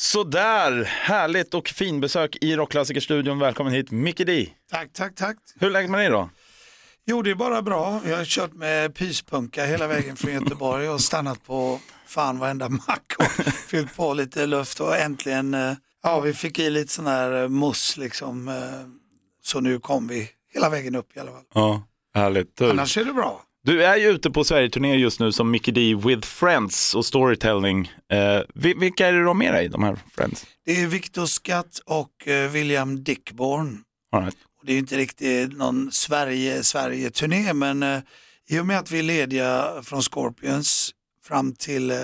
Sådär, härligt och finbesök i Rockklassikerstudion. Välkommen hit Micke D. Tack, tack, tack. Hur läget med dig då? Jo, det är bara bra. Jag har kört med pyspunka hela vägen från Göteborg och stannat på fan varenda mack och fyllt på lite luft och äntligen, eh, ja vi fick i lite sån här eh, muss liksom. eh, Så nu kom vi hela vägen upp i alla fall. Ja, härligt. Annars är det bra. Du är ju ute på Sverigeturné just nu som Micke D with Friends och storytelling. Eh, vi- vilka är det du har med dig, de här Friends? Det är Victor Skatt och eh, William Dickborn. All right. Och Det är inte riktigt någon Sverige- Sverige-turné men eh, i och med att vi är lediga från Scorpions fram till eh,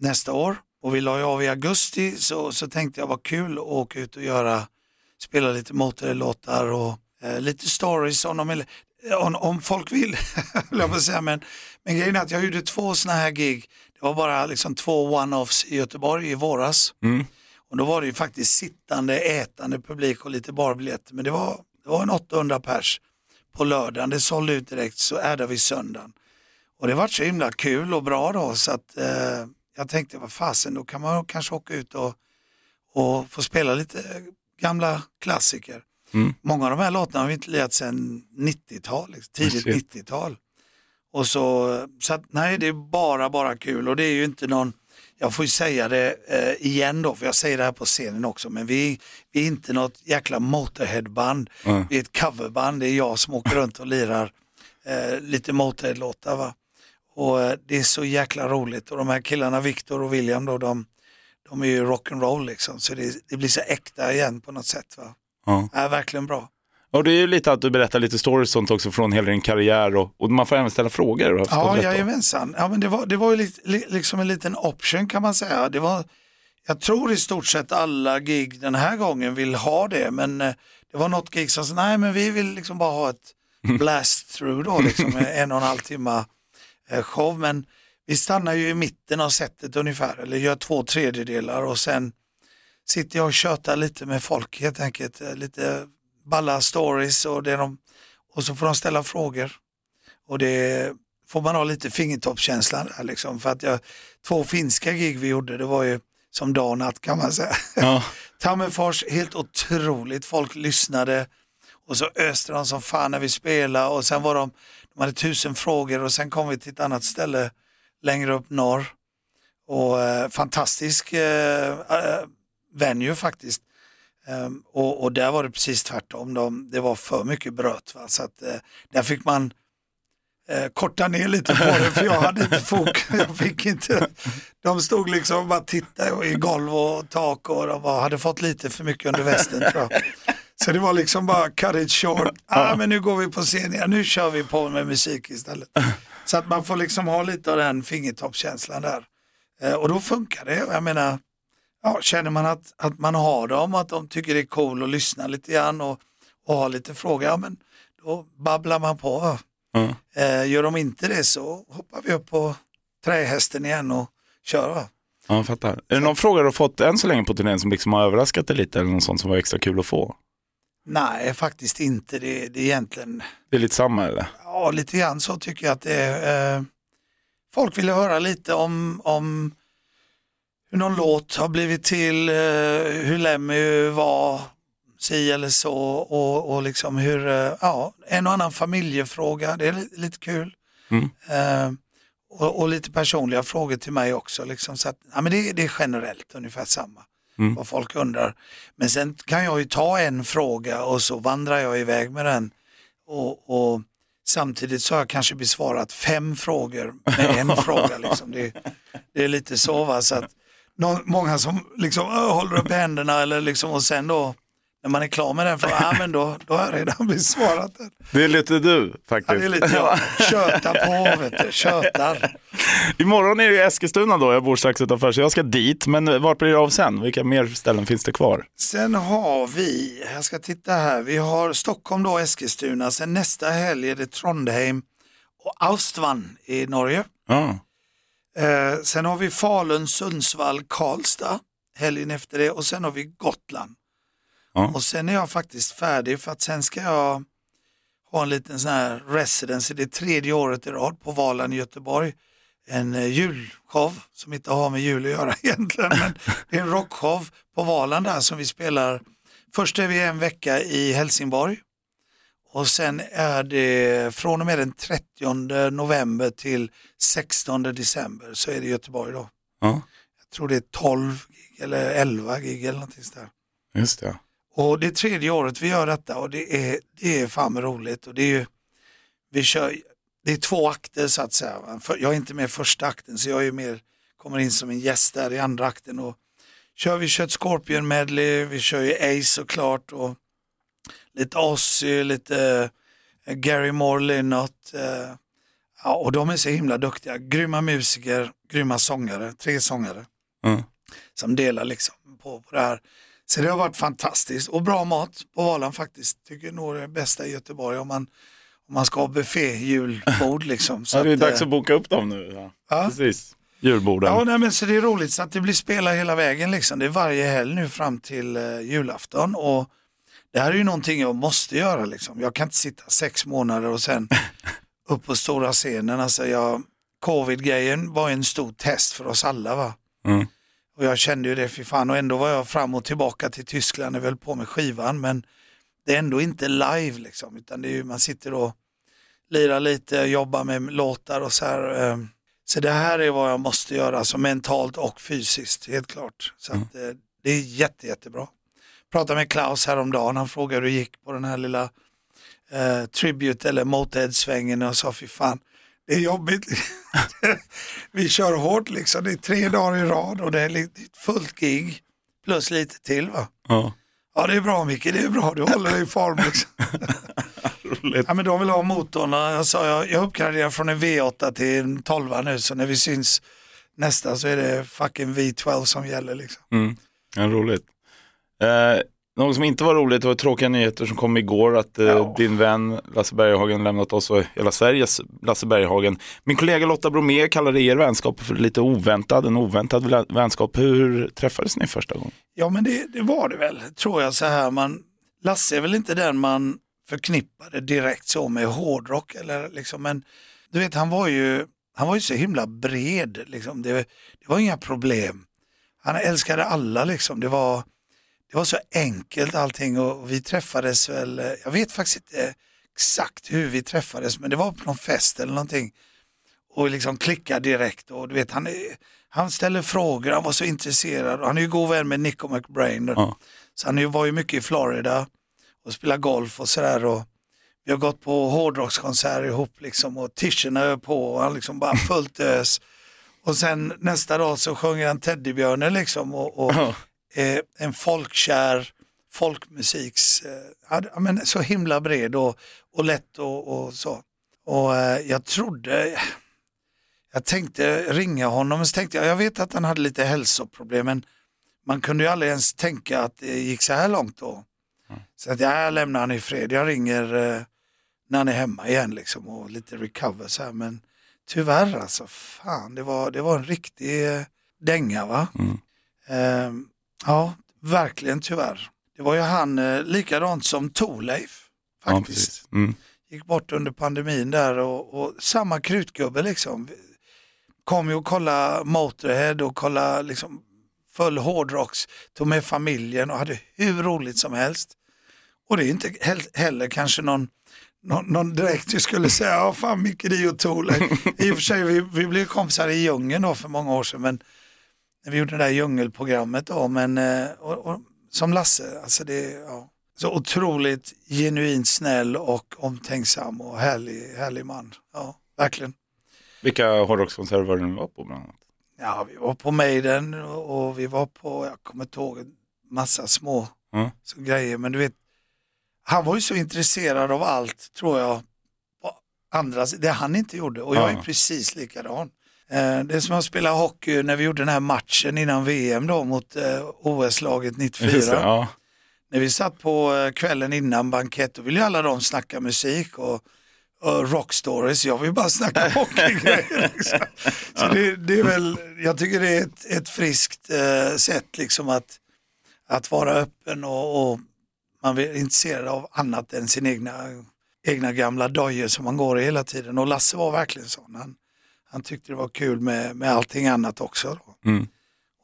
nästa år och vi la ju av i augusti så, så tänkte jag vad kul att åka ut och göra, spela lite Motörhead-låtar och eh, lite stories om, de, om, om folk vill. jag på säga. men, men grejen är att jag gjorde två sådana här gig, det var bara liksom två one-offs i Göteborg i våras. Mm. Och då var det ju faktiskt sittande, ätande publik och lite barbiljetter. Men det var, det var en 800 pers på lördagen. Det sålde ut direkt så är vi söndagen. Och det var så himla kul och bra då så att eh, jag tänkte vad fasen då kan man kanske åka ut och, och få spela lite gamla klassiker. Mm. Många av de här låtarna har vi inte lirat sedan 90-tal, liksom, tidigt Shit. 90-tal. Och så, så att, nej det är bara, bara kul och det är ju inte någon, jag får ju säga det eh, igen då, för jag säger det här på scenen också, men vi, vi är inte något jäkla Motorhead-band. Mm. Vi är ett coverband, det är jag som åker runt och lirar eh, lite Motorhead-låtar. Va? Och eh, det är så jäkla roligt och de här killarna, Victor och William då, de, de är ju rock'n'roll liksom, så det, det blir så äkta igen på något sätt. Va? Ja. Är verkligen bra. Och det är ju lite att du berättar lite stories sånt också från hela din karriär och, och man får även ställa frågor. förstått Ja, då? jajamensan. Ja, men det var, det var ju li, li, liksom en liten option kan man säga. Det var, jag tror i stort sett alla gig den här gången vill ha det, men eh, det var något gig som sa, nej men vi vill liksom bara ha ett blast through då, liksom en och en halv timme eh, show. Men vi stannar ju i mitten av setet ungefär, eller gör två tredjedelar och sen sitter jag och tjötar lite med folk helt enkelt. eh, Lite balla stories och, det de, och så får de ställa frågor. Och det får man ha lite fingertoppskänsla där liksom. För att jag, två finska gig vi gjorde, det var ju som dag och natt kan man säga. Ja. Tammerfors, helt otroligt. Folk lyssnade och så öste de som fan när vi spelade och sen var de, de hade tusen frågor och sen kom vi till ett annat ställe längre upp norr. Och eh, fantastisk eh, eh, venue faktiskt. Ehm, och, och där var det precis tvärtom. De, det var för mycket bröt. Va? Så att, eh, där fick man eh, korta ner lite på det för jag hade inte fok. Jag fick inte. De stod liksom och bara tittade i golv och tak och de var, hade fått lite för mycket under västen tror jag. Så det var liksom bara cut it short. Ah, men nu går vi på scen igen. Nu kör vi på med musik istället. Så att man får liksom ha lite av den fingertoppskänslan där. Eh, och då funkar det. Jag menar, ja, känner man att, att man har dem, att de tycker det är cool att lyssna lite grann och, och ha lite frågor, ja men då babblar man på. Ja. Eh, gör de inte det så hoppar vi upp på trähästen igen och kör. Va? Ja, jag fattar. Är det någon fråga du har fått än så länge på turnén som liksom har överraskat dig lite eller något sånt som var extra kul att få? Nej, faktiskt inte. Det, det är egentligen, Det är lite samma eller? ja lite grann så tycker jag att det är. Eh, folk vill höra lite om, om hur någon låt har blivit till, eh, hur Lemmy var, si eller så och, och liksom hur, eh, ja, en och annan familjefråga, det är li- lite kul. Mm. Eh, och, och lite personliga frågor till mig också. Liksom, så att, ja, men det, det är generellt ungefär samma. Mm. Vad folk undrar. Men sen kan jag ju ta en fråga och så vandrar jag iväg med den. Och, och samtidigt så har jag kanske besvarat fem frågor med en fråga. Liksom. Det, det är lite så. Va? så att, någon, många som liksom, "Åh, håller upp händerna eller liksom, och sen då när man är klar med den frågan, ja, men då, då har jag redan besvarat den. Det är lite du Ja, faktiskt. det är lite jag. Köta på, vet du. Tjötar. Imorgon är det Eskilstuna då, jag bor strax utanför så jag ska dit. Men vart blir det av sen? Vilka mer ställen finns det kvar? Sen har vi, jag ska titta här, vi har Stockholm då, Eskilstuna, sen nästa helg är det Trondheim och Austvan i Norge. Ja. Eh, sen har vi Falun, Sundsvall, Karlstad helgen efter det och sen har vi Gotland. Ja. Och sen är jag faktiskt färdig för att sen ska jag ha en liten sån här residency, det är tredje året i rad på Valand i Göteborg. en eh, julshow som inte har med jul att göra egentligen. Men det är en rockshow på Valand där som vi spelar. Först är vi en vecka i Helsingborg och sen är det från och med den 30 november till 16 december så är det Göteborg då. Ja, Jag tror det är 12 gig eller 11 gig eller någonting sådär. just det. Och det är tredje året vi gör detta och det är, det är fan roligt. Och det, är ju, vi kör, det är två akter så att säga. jag är inte med i första akten så jag är mer, kommer in som en gäst där i andra akten. Och kör, vi kör ett Scorpion medley, vi kör ju Ace såklart och lite Ozzy, lite eh, Gary Moore, Lynott. Eh, ja, och de är så himla duktiga. Grymma musiker, grymma sångare, tre sångare Ja. som delar liksom på, på det här. Så det har varit fantastiskt och bra mat på Valand faktiskt. Tycker nog det är bästa i Göteborg om man, om man ska ha buffé julbord liksom. Så Ja, det är att, dags eh, att boka upp dem nu. Ja. ja. Precis, julborden. Ja, nej, men så det är roligt så att det blir spela hela vägen liksom. Det är varje helg nu fram till eh, julafton och det här är ju någonting jag måste göra liksom. Jag kan inte sitta sex månader och sen upp på stora scenen. Alltså jag, Covid-grejen var en stor test för oss alla va. Mm. Och jag kände ju det för fan och ändå var jag fram och tillbaka till Tyskland vi höll på med skivan men det är ändå inte live liksom utan det är ju, man sitter och lirar lite, jobbar med låtar och så här. eh. Så det här är vad jag måste göra, alltså mentalt och fysiskt, helt klart. Så att, eh, det är jätte, jättebra. Pratade med Klaus häromdagen, han frågade hur det gick på den här lilla eh, Tribute eller Motörhead-svängen och jag sa fy fan, det är jobbigt. Vi kör hårt liksom, det är tre dagar i rad och det är fullt gig plus lite till va. Ja. Ja det är bra Micke, det är bra, du håller dig i form liksom. Ja men de vill ha motorn, jag sa jag, jag uppgraderar från en V8 till en 12 nu så när vi syns nästa så är det fucking V12 som gäller liksom. Mm. Ja, roligt. Eh, något som inte var roligt var tråkiga nyheter som kom igår att eh, Ja. din vän Lasse Berghagen lämnat oss och hela Sveriges Lasse Berghagen. Min kollega Lotta Bromé kallade er vänskap för lite oväntad, en oväntad vä- vänskap. Hur träffades ni första gången? Ja men det, det var det väl, tror jag så här. Man, Lasse är väl inte den man förknippade direkt så med hårdrock eller liksom, men du vet han var ju, han var ju så himla bred liksom. Det, det var inga problem. Han älskade alla liksom. Det var, det var så enkelt allting och vi träffades väl, eh, jag vet faktiskt inte exakt hur vi träffades men det var på någon fest eller någonting och liksom klickade direkt och du vet han, han ställer frågor, han var så intresserad och han är ju god vän med Nico McBrain. Ja. Så han var ju mycket i Florida och spelar golf och sådär och vi har gått på hårdrockskonserter ihop liksom och tischerna är på och han liksom bara fullt ös. Och sen nästa dag så sjunger han Teddybjörnen liksom och, och Ja. Eh, en folkkär folkmusiks, eh, ja, men så himla bred och, och lätt och, och så. Och eh, jag trodde, jag tänkte ringa honom, men så tänkte jag, jag vet att han hade lite hälsoproblem, men man kunde ju aldrig ens tänka att det gick så här långt då. Så att jag lämnar han i fred, jag ringer eh, när han är hemma igen liksom och lite recover så här, men tyvärr alltså, fan, det var, det var en riktig eh, dänga va. Mm. Ja, verkligen tyvärr. Det var ju han eh, likadant som Torleif Ja, faktiskt. precis. Mm. Gick bort under pandemin där och, och samma krutgubbe liksom. Kom ju och kolla Motörhead och kolla liksom full hårdrocks, tog med familjen och hade hur roligt som helst. Och det är inte he- heller kanske någon, någon, någon direkt du skulle säga, ja fan Micke Di och Torleif. I och för sig, vi, vi blev kompisar i djungeln då för många år sedan, men när vi gjorde det där djungelprogrammet då, men eh, och, och, som Lasse, alltså det, ja. Så otroligt genuint snäll och omtänksam och härlig, härlig man. Ja, verkligen. Vilka hårdrockskonserter var det ni var på bland annat? Ja, vi var på Maiden och, och vi var på, jag kommer inte ihåg, en massa små Ja. så grejer. Men du vet, han var ju så intresserad av allt, tror jag, på andra, det han inte gjorde. Och jag Ja. är precis likadan. Eh, Det är som att spela hockey när vi gjorde den här matchen innan VM då mot eh, OS-laget 94. Just det, ja. När vi satt på eh, kvällen innan bankett, då ville alla de snacka musik och, och rock stories. Jag vill bara snacka hockeygrejer. Liksom. Så det, det är väl, jag tycker det är ett, ett friskt sätt liksom att, att vara öppen och, och man är intresserad av annat än sin egna, egna gamla dojor som man går i hela tiden. Och Lasse var verkligen sån. Han, han tyckte det var kul med, med allting annat också. Mm.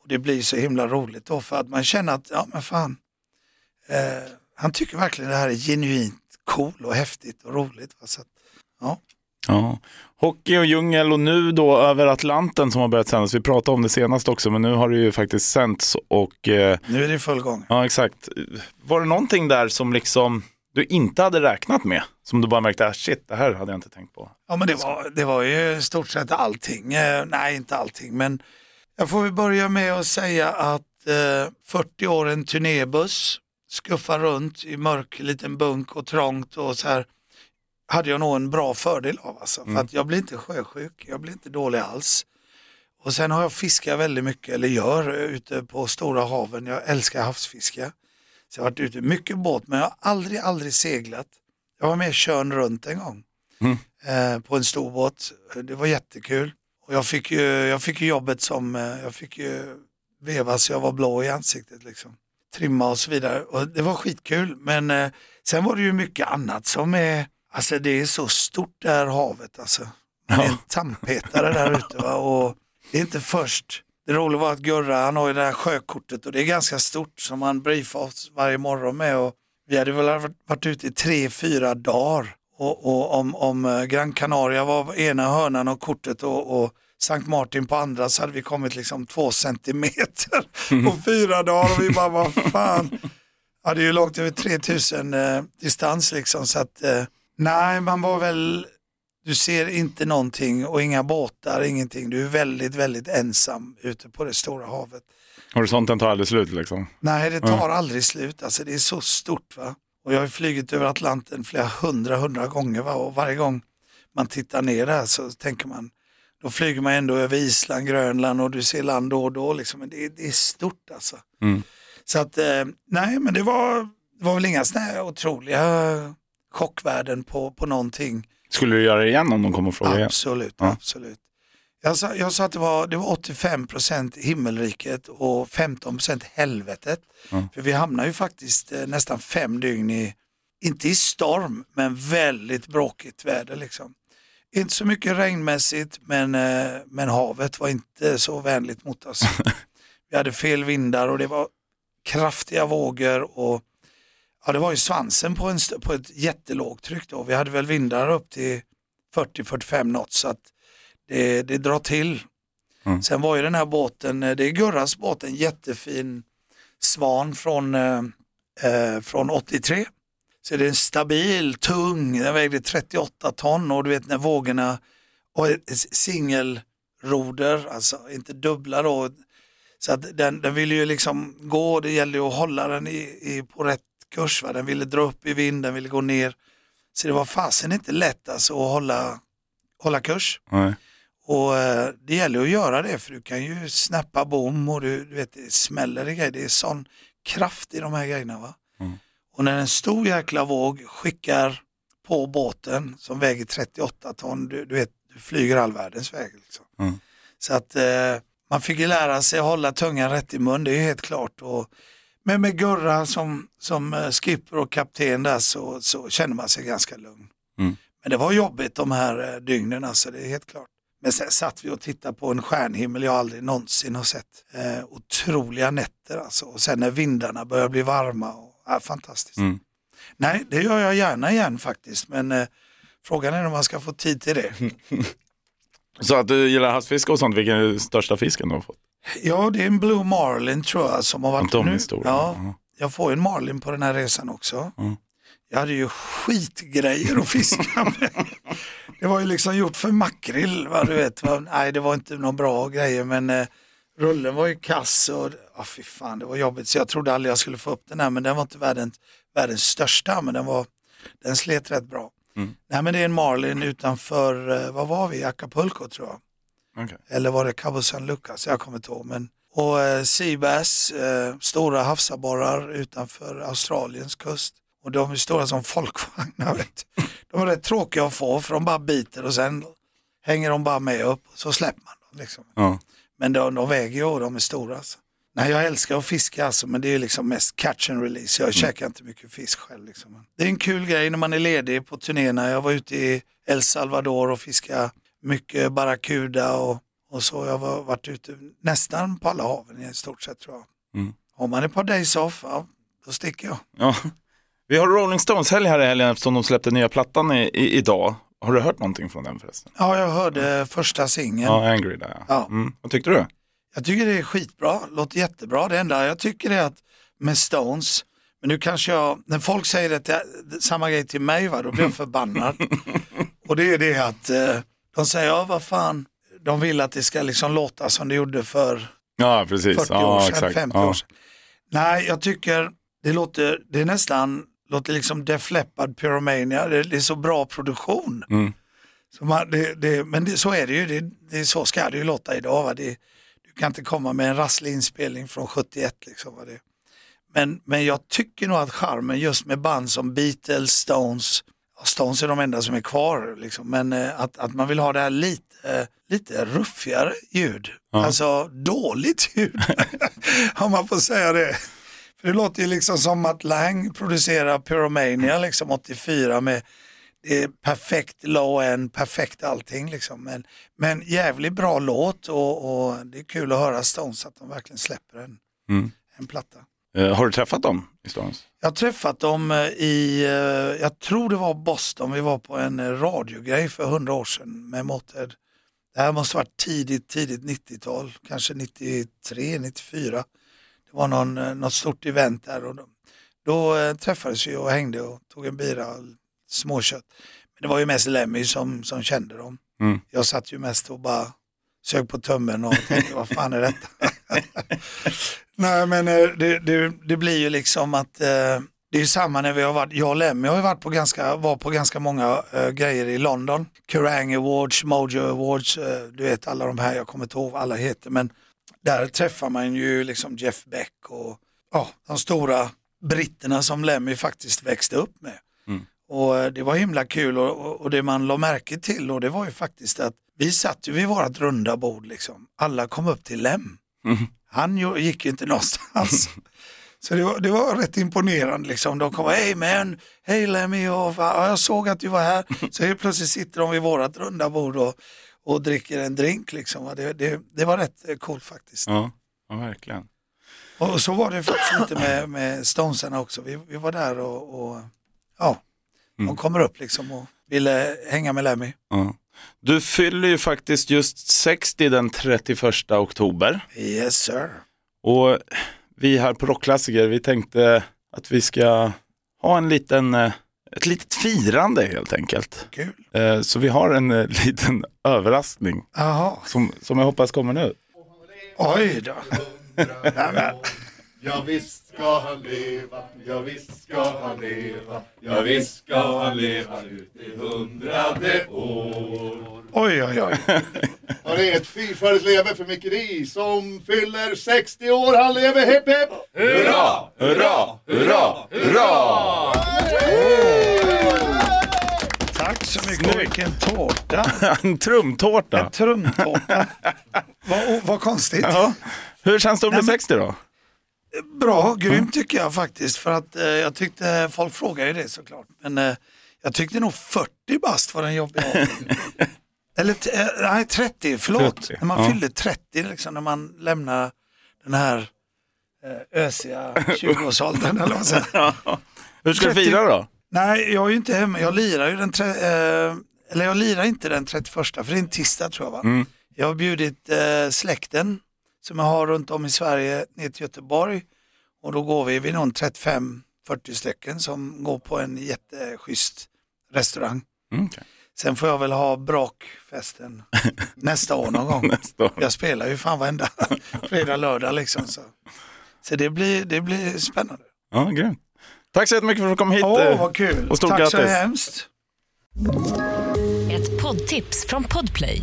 Och det blir så himla roligt då för att man känner att, ja men fan, eh, han tycker verkligen det här är genuint cool och häftigt och roligt. Va? Så att, ja. Ja. Hockey och djungel och nu då över Atlanten som har börjat sändas. Vi pratade om det senast också, men nu har det ju faktiskt sänts och eh, Nu är det i full gång. ja, exakt. Var det någonting där som liksom du inte hade räknat med? Som du bara märkte, ah, shit, det här hade jag inte tänkt på. Ja men det var, det var ju stort sett allting. Eh, nej inte allting men jag får väl börja med att säga att eh, 40 år en turnébuss skuffar runt i mörk liten bunk och trångt och så här hade jag nog en bra fördel av alltså. För att jag blir inte sjösjuk, jag blir inte dålig alls. Och sen har jag fiskat väldigt mycket, eller gör, ute på stora haven. Jag älskar havsfiske. Så jag har varit ute mycket båt men jag har aldrig, aldrig seglat. Jag var med Tjörn runt en gång eh, på en stor båt. Det var jättekul. Och jag fick ju, jag fick ju jobbet som, eh, jag fick ju veva så jag var blå i ansiktet liksom. Trimma och så vidare. Och det var skitkul. Men eh, sen var det ju mycket annat som är, alltså det är så stort det här havet alltså. Man är en tandpetare där ute va? och det är inte först. Det roliga var att Gurra, han har ju det här sjökortet och det är ganska stort som han briefar oss varje morgon med. Och vi hade väl varit- ute i tre, fyra dagar. Och, och om, om eh, Gran Canaria var ena hörnan av kortet och, och Sankt Martin på andra så hade vi kommit liksom två centimeter på fyra dagar och vi bara, vad fan. Ja, det är ju långt över 3000 eh, distans liksom så att eh, nej, man var väl, du ser inte någonting och inga båtar, ingenting. Du är väldigt, väldigt ensam ute på det stora havet. Horisonten tar aldrig slut liksom. Nej, det tar aldrig slut. Alltså, det är så stort. va. Och jag har flugit över Atlanten flera hundra, hundra gånger. Va? Och varje gång man tittar ner där så tänker man, då flyger man ändå över Island, Grönland och du ser land då och då. Liksom. Men det, det är stort alltså. Mm. Så att, eh, nej men det var, det var väl inga sådana här otroliga chockvärden på, på någonting. Skulle du göra det igen om de kommer och frågar igen? Absolut, Ja. absolut. Jag sa, jag sa att det var, det var 85% himmelriket och 15% helvetet. Ja. För vi hamnar ju faktiskt eh, nästan fem dygn i, inte i storm, men väldigt bråkigt väder. Liksom. Inte så mycket regnmässigt, men, eh, men havet var inte så vänligt mot oss. vi hade fel vindar och det var kraftiga vågor och ja, det var ju svansen på, en, på ett jättelågt tryck då. Vi hade väl vindar upp till 40-45 knot så att det, det drar till. Mm. Sen var ju den här båten, eh, det är Gurras båt, en jättefin Svan från, eh, eh, från 83. Så det är en stabil, tung, den vägde 38 ton och du vet när vågorna, och singelroder, alltså inte dubbla då. Så att den, den ville ju liksom gå, det gällde ju att hålla den i, i, på rätt kurs. Va? Den ville dra upp i vind, den ville gå ner. Så det var fasen inte lätt alltså att hålla, hålla kurs. Nej. Och eh, det gäller att göra det för du kan ju snappa bom och du, du vet det smäller i grejer. Det är sån kraft i de här grejerna. Va? Mm. Och när en stor jäkla våg skickar på båten som väger 38 ton, du, du vet, du flyger all världens väg. Liksom. Mm. Så att eh, man fick ju lära sig att hålla tungan rätt i mun, det är helt klart. Och, men med Gurra som, som eh, skipper och kapten där så, så känner man sig ganska lugn. Mm. Men det var jobbigt de här eh, dygnen, alltså, det är helt klart. Men sen satt vi och tittade på en stjärnhimmel jag aldrig någonsin har sett. Eh, otroliga nätter alltså. Och sen när vindarna börjar bli varma. Och, ja, fantastiskt. Mm. Nej, det gör jag gärna igen faktiskt. Men eh, frågan är om man ska få tid till det. Så att du gillar havsfiske och sånt, vilken är den största fisken du har fått? Ja, det är en Blue Marlin tror jag som har varit De nu. Ja, Ja. jag får ju en Marlin på den här resan också. Mm. Jag hade ju skitgrejer att fiska med. Det var ju liksom gjort för makrill, va, du vet. Va? Nej, det var inte några bra grejer, men eh, rullen var ju kass och ah, fy fan, det var jobbigt. Så jag trodde aldrig jag skulle få upp den här, men den var inte världens, världens största, men den, var, den slet rätt bra. Mm. Nej, men det är en Marlin utanför, eh, vad var vi, Acapulco tror jag. Okej. Eller var det Cabo San Lucas? Jag kommer inte ihåg. Men, och eh, Seabass, eh, stora havsabborrar utanför Australiens kust. Och de är stora som folkvagnar. De är rätt tråkiga att få för de bara biter och sen hänger de bara med upp och så släpper man dem. Liksom. Ja. Men de, de väger ju och de är stora. Alltså. Nej, jag älskar att fiska alltså, men det är liksom mest catch and release. Jag käkar inte mycket fisk själv. Liksom. Det är en kul grej när man är ledig på turnéerna. Jag var ute i El Salvador och fiskade mycket barracuda och, och så. Jag har varit ute nästan på alla haven i stort sett tror jag. Mm. Har man ett par days off, ja, då sticker jag. Ja. Vi har Rolling Stones helg här i helgen eftersom de släppte nya plattan i, i, idag. Har du hört någonting från den förresten? Ja, jag hörde första singeln. Ja, Angry där ja. Ja. Mm. Vad tyckte du? Jag tycker det är skitbra, låter jättebra. Det enda jag tycker är att med Stones, men nu kanske jag, när folk säger det samma grej till mig, va, då blir jag förbannad. och det är det att eh, de säger, ja vad fan, de vill att det ska liksom låta som det gjorde för Ja, precis. 40 ja, år sedan, exakt. 50 ja. år sedan. Nej, jag tycker det låter, det är nästan, låter liksom Def Leppard, Pyromania, det, det är så bra produktion. Mm. Så man, det, det, men så är det ju, det, det, så ska det ju låta idag. Va? Du kan inte komma med en rasslig inspelning från 71. Liksom, va? Det. Men, men jag tycker nog att charmen just med band som Beatles, Stones, Stones är de enda som är kvar, liksom, men eh, att, att man vill ha det här lite, eh, lite ruffigare ljud. Ja. Alltså dåligt ljud, om man får säga det. För det låter ju liksom som att Lang producerar Pyromania liksom 84 med perfekt low end, perfekt allting liksom. Men, men jävligt bra låt och, och det är kul att höra Stones att de verkligen släpper en, Mm. en platta. Eh, har du träffat dem i Stones? Jag har träffat dem eh, i, eh, jag tror det var Boston, vi var på en radiogrej för hundra år sedan med Motörhead. Det här måste varit tidigt, tidigt 90-tal, kanske 93, 94. Det var någon, något stort event där och då, då träffades vi och hängde och tog en bira småkött. Men det var ju mest Lemmy som, som kände dem. Mm. Jag satt ju mest och bara sög på tummen och tänkte vad fan är detta? Nej men eh, det, det, det blir ju liksom att eh, det är ju samma när vi har varit, jag och Lemmy har ju varit på ganska, var på ganska många eh, grejer i London. Kerrang Awards, Mojo Awards, eh, du vet alla de här, jag kommer inte ihåg vad alla heter men där träffar man ju liksom Jeff Beck och ja, de stora britterna som Lemmy faktiskt växte upp med. Mm. Och eh, det var himla kul och, och, och det man la märke till och det var ju faktiskt att vi satt ju vid vårat runda bord liksom. Alla kom upp till Lem. Mm. Han gick ju inte någonstans. Så det var, det var rätt imponerande liksom. De kom, hej man, hej Lemmy, och, ja, jag såg att du var här. Så helt plötsligt sitter de vid vårat runda bord och, och dricker en drink liksom. Det, det, det var rätt eh, coolt faktiskt. Ja, ja verkligen. Och så var det faktiskt lite med, med Stonesarna också. Vi, vi var där och, och ja, Mm. de kommer upp liksom och ville hänga med Lemmy. Ja. Du fyller ju faktiskt just 60 den 31 oktober. Yes sir. Och vi här på Rockklassiker, vi tänkte att vi ska ha en liten, eh, ett litet firande helt enkelt. Kul. Eh, Så vi har en eh, liten överraskning Jaha, som, som jag hoppas kommer nu. oj då. Ja visst ska han leva, ja visst ska han leva, ja visst ska han leva ut i hundrade år. oj, oj, oj. Har det ett fyrfaldigt leve för Micke Di som fyller 60 år, han lever hipp hipp! Hurra, hurra, hurra, hurra! Tack så mycket. Och vilken tårta. En trumtårta. En trumtårta. vad, vad konstigt. Ja. Hur känns det att bli Nej, men- 60 då? Bra, grymt tycker jag faktiskt. För att eh, jag tyckte, folk frågar ju det såklart. Men eh, jag tyckte nog 40 bast var den jobbiga åldern. Eller t- eh, nej, 30, förlåt. 30, när man ja. fyllde 30, liksom, när man lämnar den här eh, ösiga 20-årsåldern. eller vad. Hur ska du 30. fira då? Nej, jag är ju inte hemma. Jag lirar ju den, tre, eh, eller jag lirar inte den 31, för det är en tisdag tror jag va? Mm. Jag har bjudit eh, släkten som jag har runt om i Sverige ner till Göteborg och då går vi, vi nog 35-40 stycken som går på en jätteschysst restaurang. Mm, okej. Sen får jag väl ha brakfesten nästa år någon gång. Nästa år. Jag spelar ju fan varenda fredag, lördag liksom. Så, så det, blir, det blir spännande. Ja, grymt. Tack så jättemycket för att du kom hit. Åh, eh, vad kul. och stort Tack så grattis. hemskt. Ett poddtips från Podplay.